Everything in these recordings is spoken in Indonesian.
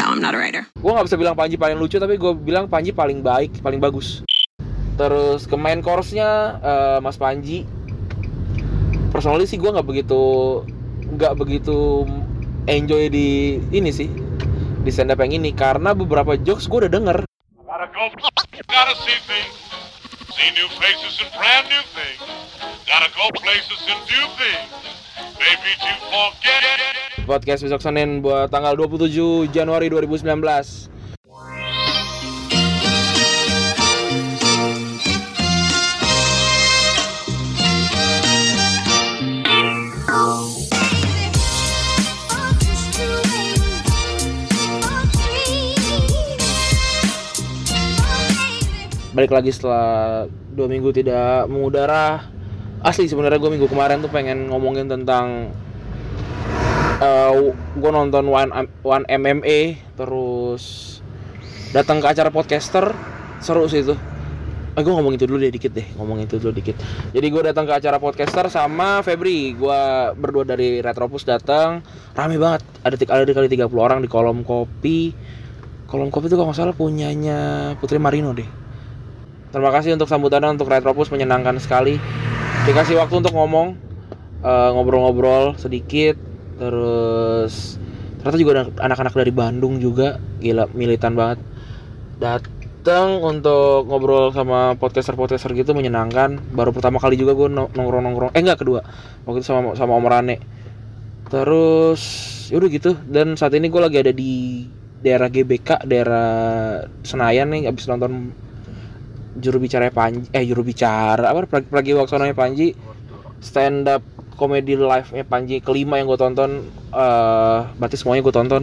No, I'm not a writer. gue nggak bisa bilang Panji paling lucu tapi gue bilang Panji paling baik paling bagus. Terus ke main course-nya eh, Mas Panji. Personally sih gue nggak begitu nggak begitu enjoy di ini sih di stand up yang ini. Karena beberapa jokes gue udah denger. Gotta go, gotta see things, see new faces and brand new things. Gotta go places and do things, maybe to forget. Podcast besok Senin buat tanggal 27 Januari 2019 balik lagi setelah dua minggu tidak mengudara asli sebenarnya gue minggu kemarin tuh pengen ngomongin tentang gue nonton one, one MMA terus datang ke acara podcaster seru sih itu. Eh, gue ngomong itu dulu deh dikit deh ngomong itu dulu dikit. Jadi gue datang ke acara podcaster sama Febri gue berdua dari Retropus datang. Rame banget ada tik ada kali 30 orang di kolom kopi. Kolom kopi itu kalau nggak salah punyanya Putri Marino deh. Terima kasih untuk sambutannya untuk Retropus menyenangkan sekali dikasih waktu untuk ngomong eh, ngobrol-ngobrol sedikit terus ternyata juga anak-anak dari Bandung juga gila militan banget. Datang untuk ngobrol sama podcaster-podcaster gitu menyenangkan. Baru pertama kali juga gue nongkrong-nongkrong eh enggak kedua. Waktu itu sama sama Om Rane. Terus yaudah gitu. Dan saat ini gue lagi ada di daerah GBK daerah Senayan nih abis nonton juru bicara Panji eh juru bicara apa Pragi, Pragi Waksononya Panji stand up komedi live nya Panji kelima yang gue tonton eh berarti semuanya gue tonton.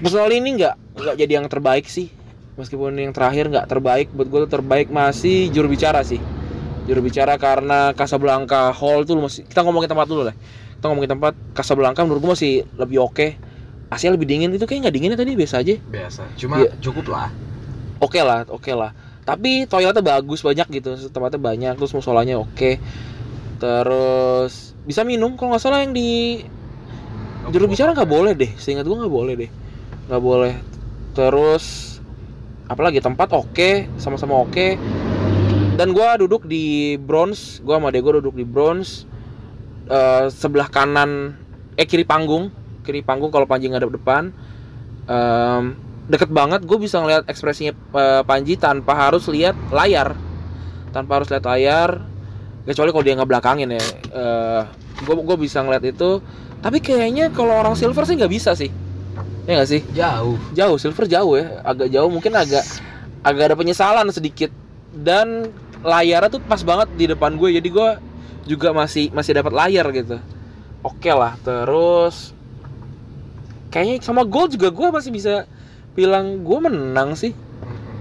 Personally ini nggak nggak jadi yang terbaik sih. Meskipun yang terakhir nggak terbaik buat gue terbaik masih juru bicara sih. Juru bicara karena Casablanca Hall tuh masih kita ngomongin tempat dulu lah. Kita ngomongin tempat Casablanca menurut gue masih lebih oke. Asia lebih dingin itu kayak nggak dinginnya tadi biasa aja. Biasa cuma Iya. cukup lah. Oke lah oke lah tapi toiletnya bagus banyak gitu tempatnya banyak terus musolanya oke. Terus bisa minum kalau nggak salah yang di juru bicara nggak boleh deh seingat gua nggak boleh deh. Nggak boleh. Terus apalagi tempat oke sama-sama oke. Dan gua duduk di bronze gua sama gua duduk di bronze Eh, sebelah kanan eh kiri panggung. Kiri panggung kalau Panji ngadep depan. Em, deket banget gue bisa ngeliat ekspresinya eh, Panji tanpa harus lihat layar. Tanpa harus lihat layar kecuali kalau dia nggak belakangin ya gue gue bisa ngeliat itu. Tapi kayaknya kalau orang silver sih nggak bisa sih. Ya nggak sih? Jauh. Jauh silver jauh ya. Agak jauh mungkin agak agak ada penyesalan sedikit. Dan layarnya tuh pas banget di depan gue jadi gue juga masih masih dapat layar gitu. Oke lah terus kayaknya sama gol juga gue masih bisa bilang gue menang sih.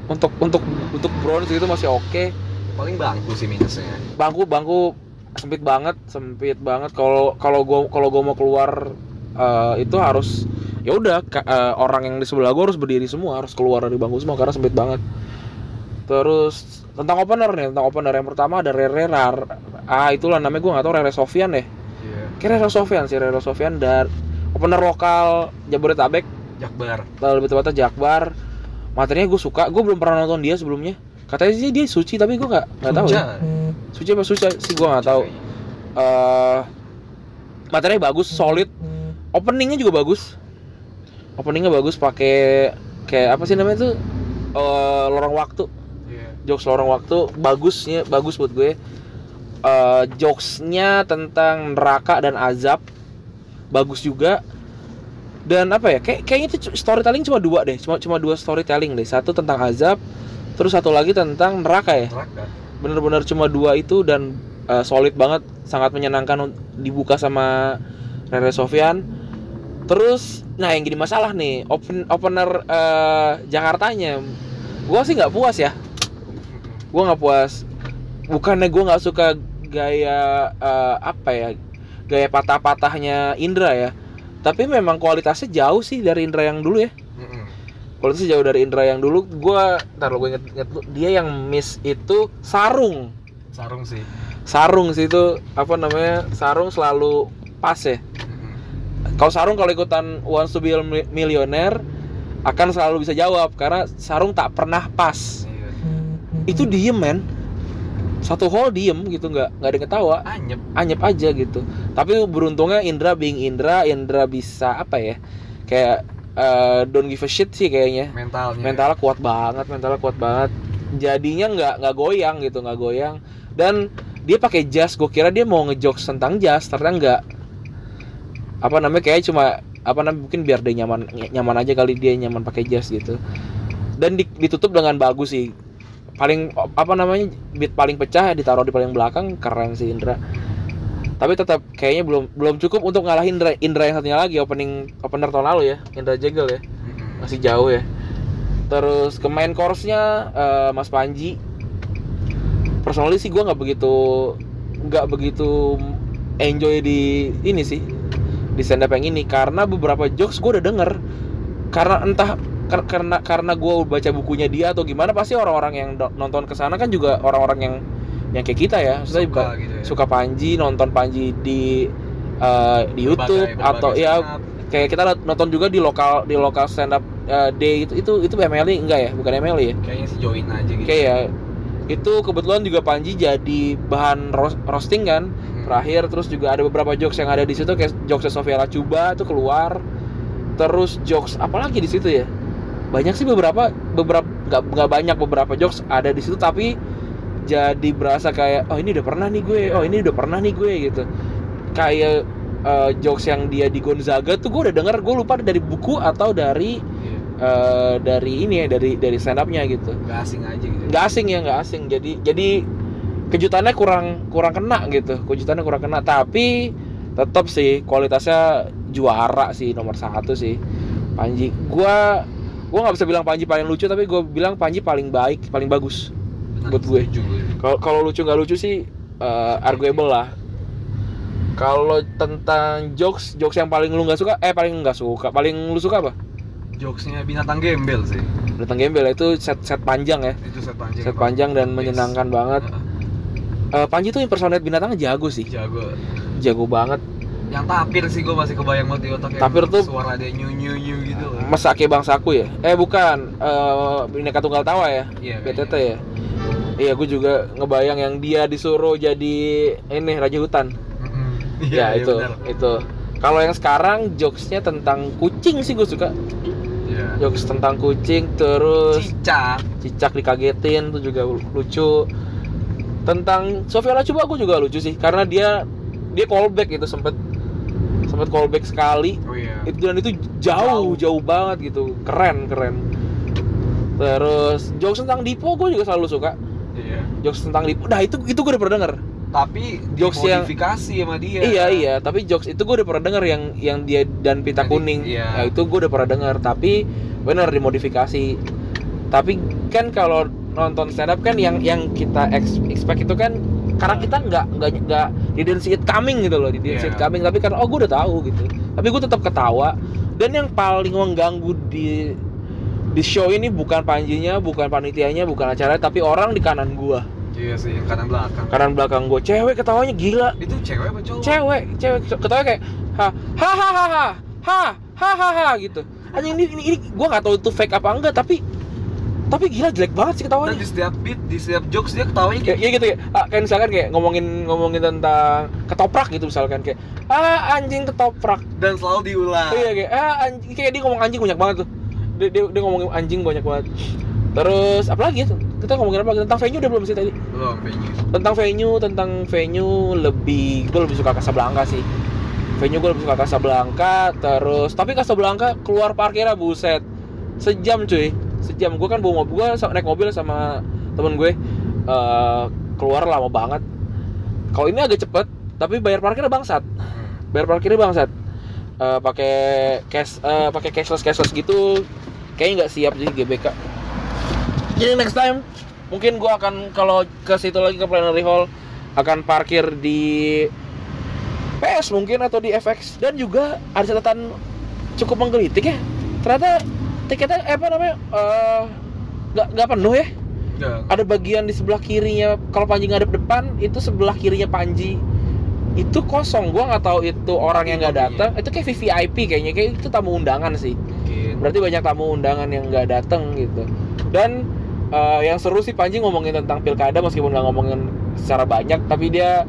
Untuk untuk untuk bronze gitu masih oke. Paling bangku sih minusnya. Bangku bangku sempit banget sempit banget. Kalau kalau gue kalau gue mau keluar eh, itu harus ya udah eh, orang yang di sebelah gue harus berdiri semua harus keluar dari bangku semua karena sempit banget. Terus tentang opener nih tentang opener. Yang pertama ada Rere Rar ah itulah namanya gue nggak tahu Rere Sofian deh. Iya. Kira Rere Sofian sih Rere Sofian dan opener lokal Jabodetabek Jakbar. Lebih tepatnya Jakbar. Materinya gue suka. Gue belum pernah nonton dia sebelumnya. Katanya sih dia suci tapi gue nggak nggak tahu ya. suci. Apa susah sih gue nggak tahu. eh materinya bagus solid. Openingnya juga bagus. Openingnya bagus pakai kayak apa sih namanya tuh? Eh, lorong waktu. Iya. jokes lorong waktu. Bagusnya bagus buat gue. Eh jokesnya tentang neraka dan azab. Bagus juga dan apa ya kayak kayaknya itu storytelling cuma dua deh. Cuma cuma dua storytelling deh. Satu tentang azab terus satu lagi tentang neraka ya. Neraka. bener-bener cuma dua itu dan eh, solid banget sangat menyenangkan dibuka sama Rere Sofyan terus nah yang jadi masalah nih open opener eh, Jakartanya gua sih nggak puas ya. Gua nggak puas. Bukannya gua nggak suka gaya eh, apa ya gaya patah-patahnya Indra ya tapi memang kualitasnya jauh sih dari Indra yang dulu ya. Mm-mm. kualitasnya jauh dari Indra yang dulu. Gua ntar gue inget, inget dia yang miss itu sarung. Sarung sih. Sarung sih itu apa namanya sarung selalu pas ya. Mm-mm. kalau Sarung kalau ikutan Wants to be a Mi- Millionaire akan selalu bisa jawab. Karena Sarung tak pernah pas. Iya. itu diem men satu hole diem gitu nggak nggak ada yang ketawa. Anyep. anyep aja gitu. Tapi beruntungnya Indra being Indra Indra bisa apa ya kayak eh, don't give a shit sih kayaknya. Mentalnya. mentalnya kuat banget mentalnya kuat banget. Jadinya nggak nggak goyang gitu nggak goyang. Dan dia pakai jas gue kira dia mau ngejokes tentang jas ternyata nggak. Apa namanya kayak cuma apa namanya mungkin biar dia nyaman nyaman aja kali dia nyaman pakai jas gitu. Dan di- ditutup dengan bagus sih paling apa namanya beat paling pecah ditaruh di paling belakang keren sih Indra. Tapi tetap kayaknya belum belum cukup untuk ngalahin Indra, Indra yang satunya lagi opening opener tahun lalu ya Indra Jegel ya. Mm-mm. masih jauh ya. Terus ke main course-nya eh, Mas Panji. Personally sih gue nggak begitu nggak begitu enjoy di ini sih di stand up yang ini. Karena beberapa jokes gue udah denger. Karena entah karena karena gue baca bukunya dia atau gimana pasti orang-orang yang nonton ke sana kan juga orang-orang yang yang kayak kita ya. Maksudnya Suka gitu ya. suka Panji nonton Panji di eh, di YouTube Berbagai- atau berbagai ya kayak kita nonton juga di lokal di lokal stand up uh, day itu itu itu MLI enggak ya? Bukan MLI ya? Kayaknya sih join aja gitu. kayak ya itu kebetulan juga Panji jadi bahan roasting kan. Mm. terakhir terus juga ada beberapa jokes yang ada di situ kayak jokes Sofia Lacuba itu keluar. Terus jokes apa lagi di situ ya banyak sih beberapa beberapa nggak nggak banyak beberapa jokes ada di situ tapi jadi berasa kayak oh ini udah pernah nih gue oh ini udah pernah nih gue gitu. Kayak eh, jokes yang dia di Gonzaga tuh gue udah denger gue lupa dari buku atau dari Iya. eh, dari ini ya dari dari stand upnya gitu. Nggak asing aja gitu. nggak asing ya nggak asing. Jadi jadi kejutannya kurang kurang kena gitu kejutannya kurang kena. Tapi tetap sih kualitasnya juara sih nomor satu sih. Panji gua gua nggak bisa bilang Panji paling lucu tapi gue bilang Panji paling baik paling bagus Benar, buat gue. gue. kalau kalau lucu nggak lucu sih eh, arguable lah kalau tentang jokes jokes yang paling lu nggak suka eh paling nggak suka paling lu suka apa Jokesnya binatang gembel sih. tentang gembel itu set set panjang ya Itu set panjang. set panjang dan menyenangkan banget Heeh. Eh, Panji tuh impersonate binatangnya jago sih Jago. jago banget Yang tapir sih gue masih kebayang banget di otak Tapir tuh- suara dia nyu nyu nyu gitu. loh. Mesake bangsaku ya eh bukan eh bineka tunggal tawa ya Iya. BTT ya iya gue juga ngebayang yang dia disuruh jadi ini raja hutan Mm-mm. ya Iya, itu benar. itu kalau yang sekarang jokesnya tentang kucing sih gue suka Iya. jokes tentang kucing terus Cicak. cicak dikagetin tuh juga lucu tentang Sofia Lacuba gue juga lucu sih karena dia dia callback gitu sempet sempet callback sekali. Oh iya. itu dan itu jauh jauh. banget gitu. Keren keren. Terus jokes tentang Dipo gue juga selalu suka. Iya. jokes tentang Dipo. Nah itu itu gue udah pernah denger. Tapi Jokes yang- dimodifikasi sama dia. iya iya. Tapi jokes itu gue udah pernah denger yang yang dia dan pita Jadi, kuning. iya. nah, itu gue udah pernah denger. Tapi bener dimodifikasi. Tapi kan kalau nonton stand up kan yang yang kita ex- expect itu kan karena kita nggak nggak nggak didn't see it coming gitu loh didn't see it Iya. coming. Tapi kan oh gue udah tahu gitu. Tapi gue tetap ketawa. Dan yang paling mengganggu di di show ini bukan panjinya bukan panitianya bukan acaranya tapi orang di kanan gua. Iya sih, yang kanan belakang. kanan belakang gua. Cewek ketawanya gila. Itu cewek apa cowok? cewek cewek. Ketawa kayak ha ha ha ha ha ha ha ha ha gitu. Anjing ini ini, ini gua nggak tahu itu fake apa enggak tapi tapi gila jelek banget sih Dan ketawanya. Di setiap beat, di setiap jokes dia ketawanya kayak kayak ya gitu ya ah, kayak misalkan kayak ngomongin ngomongin tentang ketoprak gitu misalkan kayak ah anjing ketoprak. Dan selalu diulang. iya kayak ah anjing kayak dia ngomong anjing banyak banget tuh. Dia, dia, dia ngomongin anjing banyak banget. Terus apa lagi ya kita ngomongin apa? Lagi? tentang venue udah belum sih tadi? Belum venue. tentang venue tentang venue lebih gue lebih suka Casablanca sih. Venue gue lebih suka Casablanca terus tapi Casablanca keluar parkirnya buset. Sejam cuy sejam gue kan bawa mobil gue naik mobil sama temen gue eh, keluar lama banget. Kalau ini agak cepet tapi bayar parkirnya bangsat. Bayar parkirnya bangsat. Eh, pakai cash eh, pakai cashless cashless gitu kayaknya nggak siap sih GBK jadi next time mungkin gua akan kalau ke situ lagi ke Plenary Hall akan parkir di PS mungkin atau di FX dan juga ada catatan cukup menggelitik ya. Ternyata tiketnya eh, apa namanya eh, nggak nggak penuh ya Enggak. ada bagian di sebelah kirinya kalau Panji ngadep depan itu sebelah kirinya Panji itu kosong gue nggak tahu itu orang yang nggak datang itu kayak VVIP kayaknya kayak itu tamu undangan sih Mungkin. berarti banyak tamu undangan yang nggak datang gitu dan eh, yang seru sih Panji ngomongin tentang pilkada meskipun nggak ngomongin secara banyak tapi dia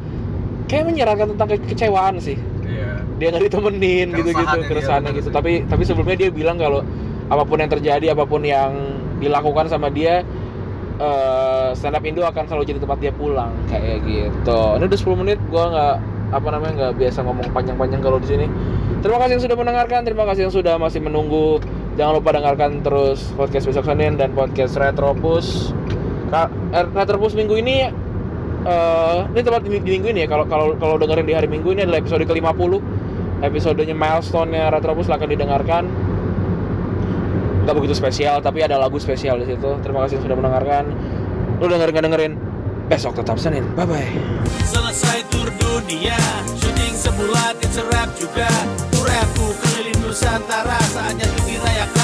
kayak menyeratkan tentang ke- kekecewaan sih Iya. dia nggak ditemenin gitu-gitu Keresahannya dia, keresahannya gitu sih. tapi tapi sebelumnya dia bilang kalau apa pun yang terjadi apa pun yang dilakukan sama dia eh, stand up Indo akan selalu jadi tempat dia pulang. Kayak gitu. Ini udah 10 menit gua nggak apa namanya nggak biasa ngomong panjang-panjang kalau di sini. Terima kasih yang sudah mendengarkan terima kasih yang sudah masih menunggu. Jangan lupa dengarkan terus podcast besok Senin dan podcast Retropus. Eh, Retropus minggu ini eh ini tempat di, di minggu ini ya kalau kalau kalau dengerin di hari minggu ini adalah episode ke-50 episodenya milestone-nya Retropus akan didengarkan nggak begitu spesial tapi ada lagu spesial di situ. Terima kasih sudah mendengarkan. Lu dengerin gak dengerin? Besok tetap senin. Bye bye selesai tur dunia syuting sebulan it's a rap juga. Tur aku keliling nusantara saatnya tuh dirayakan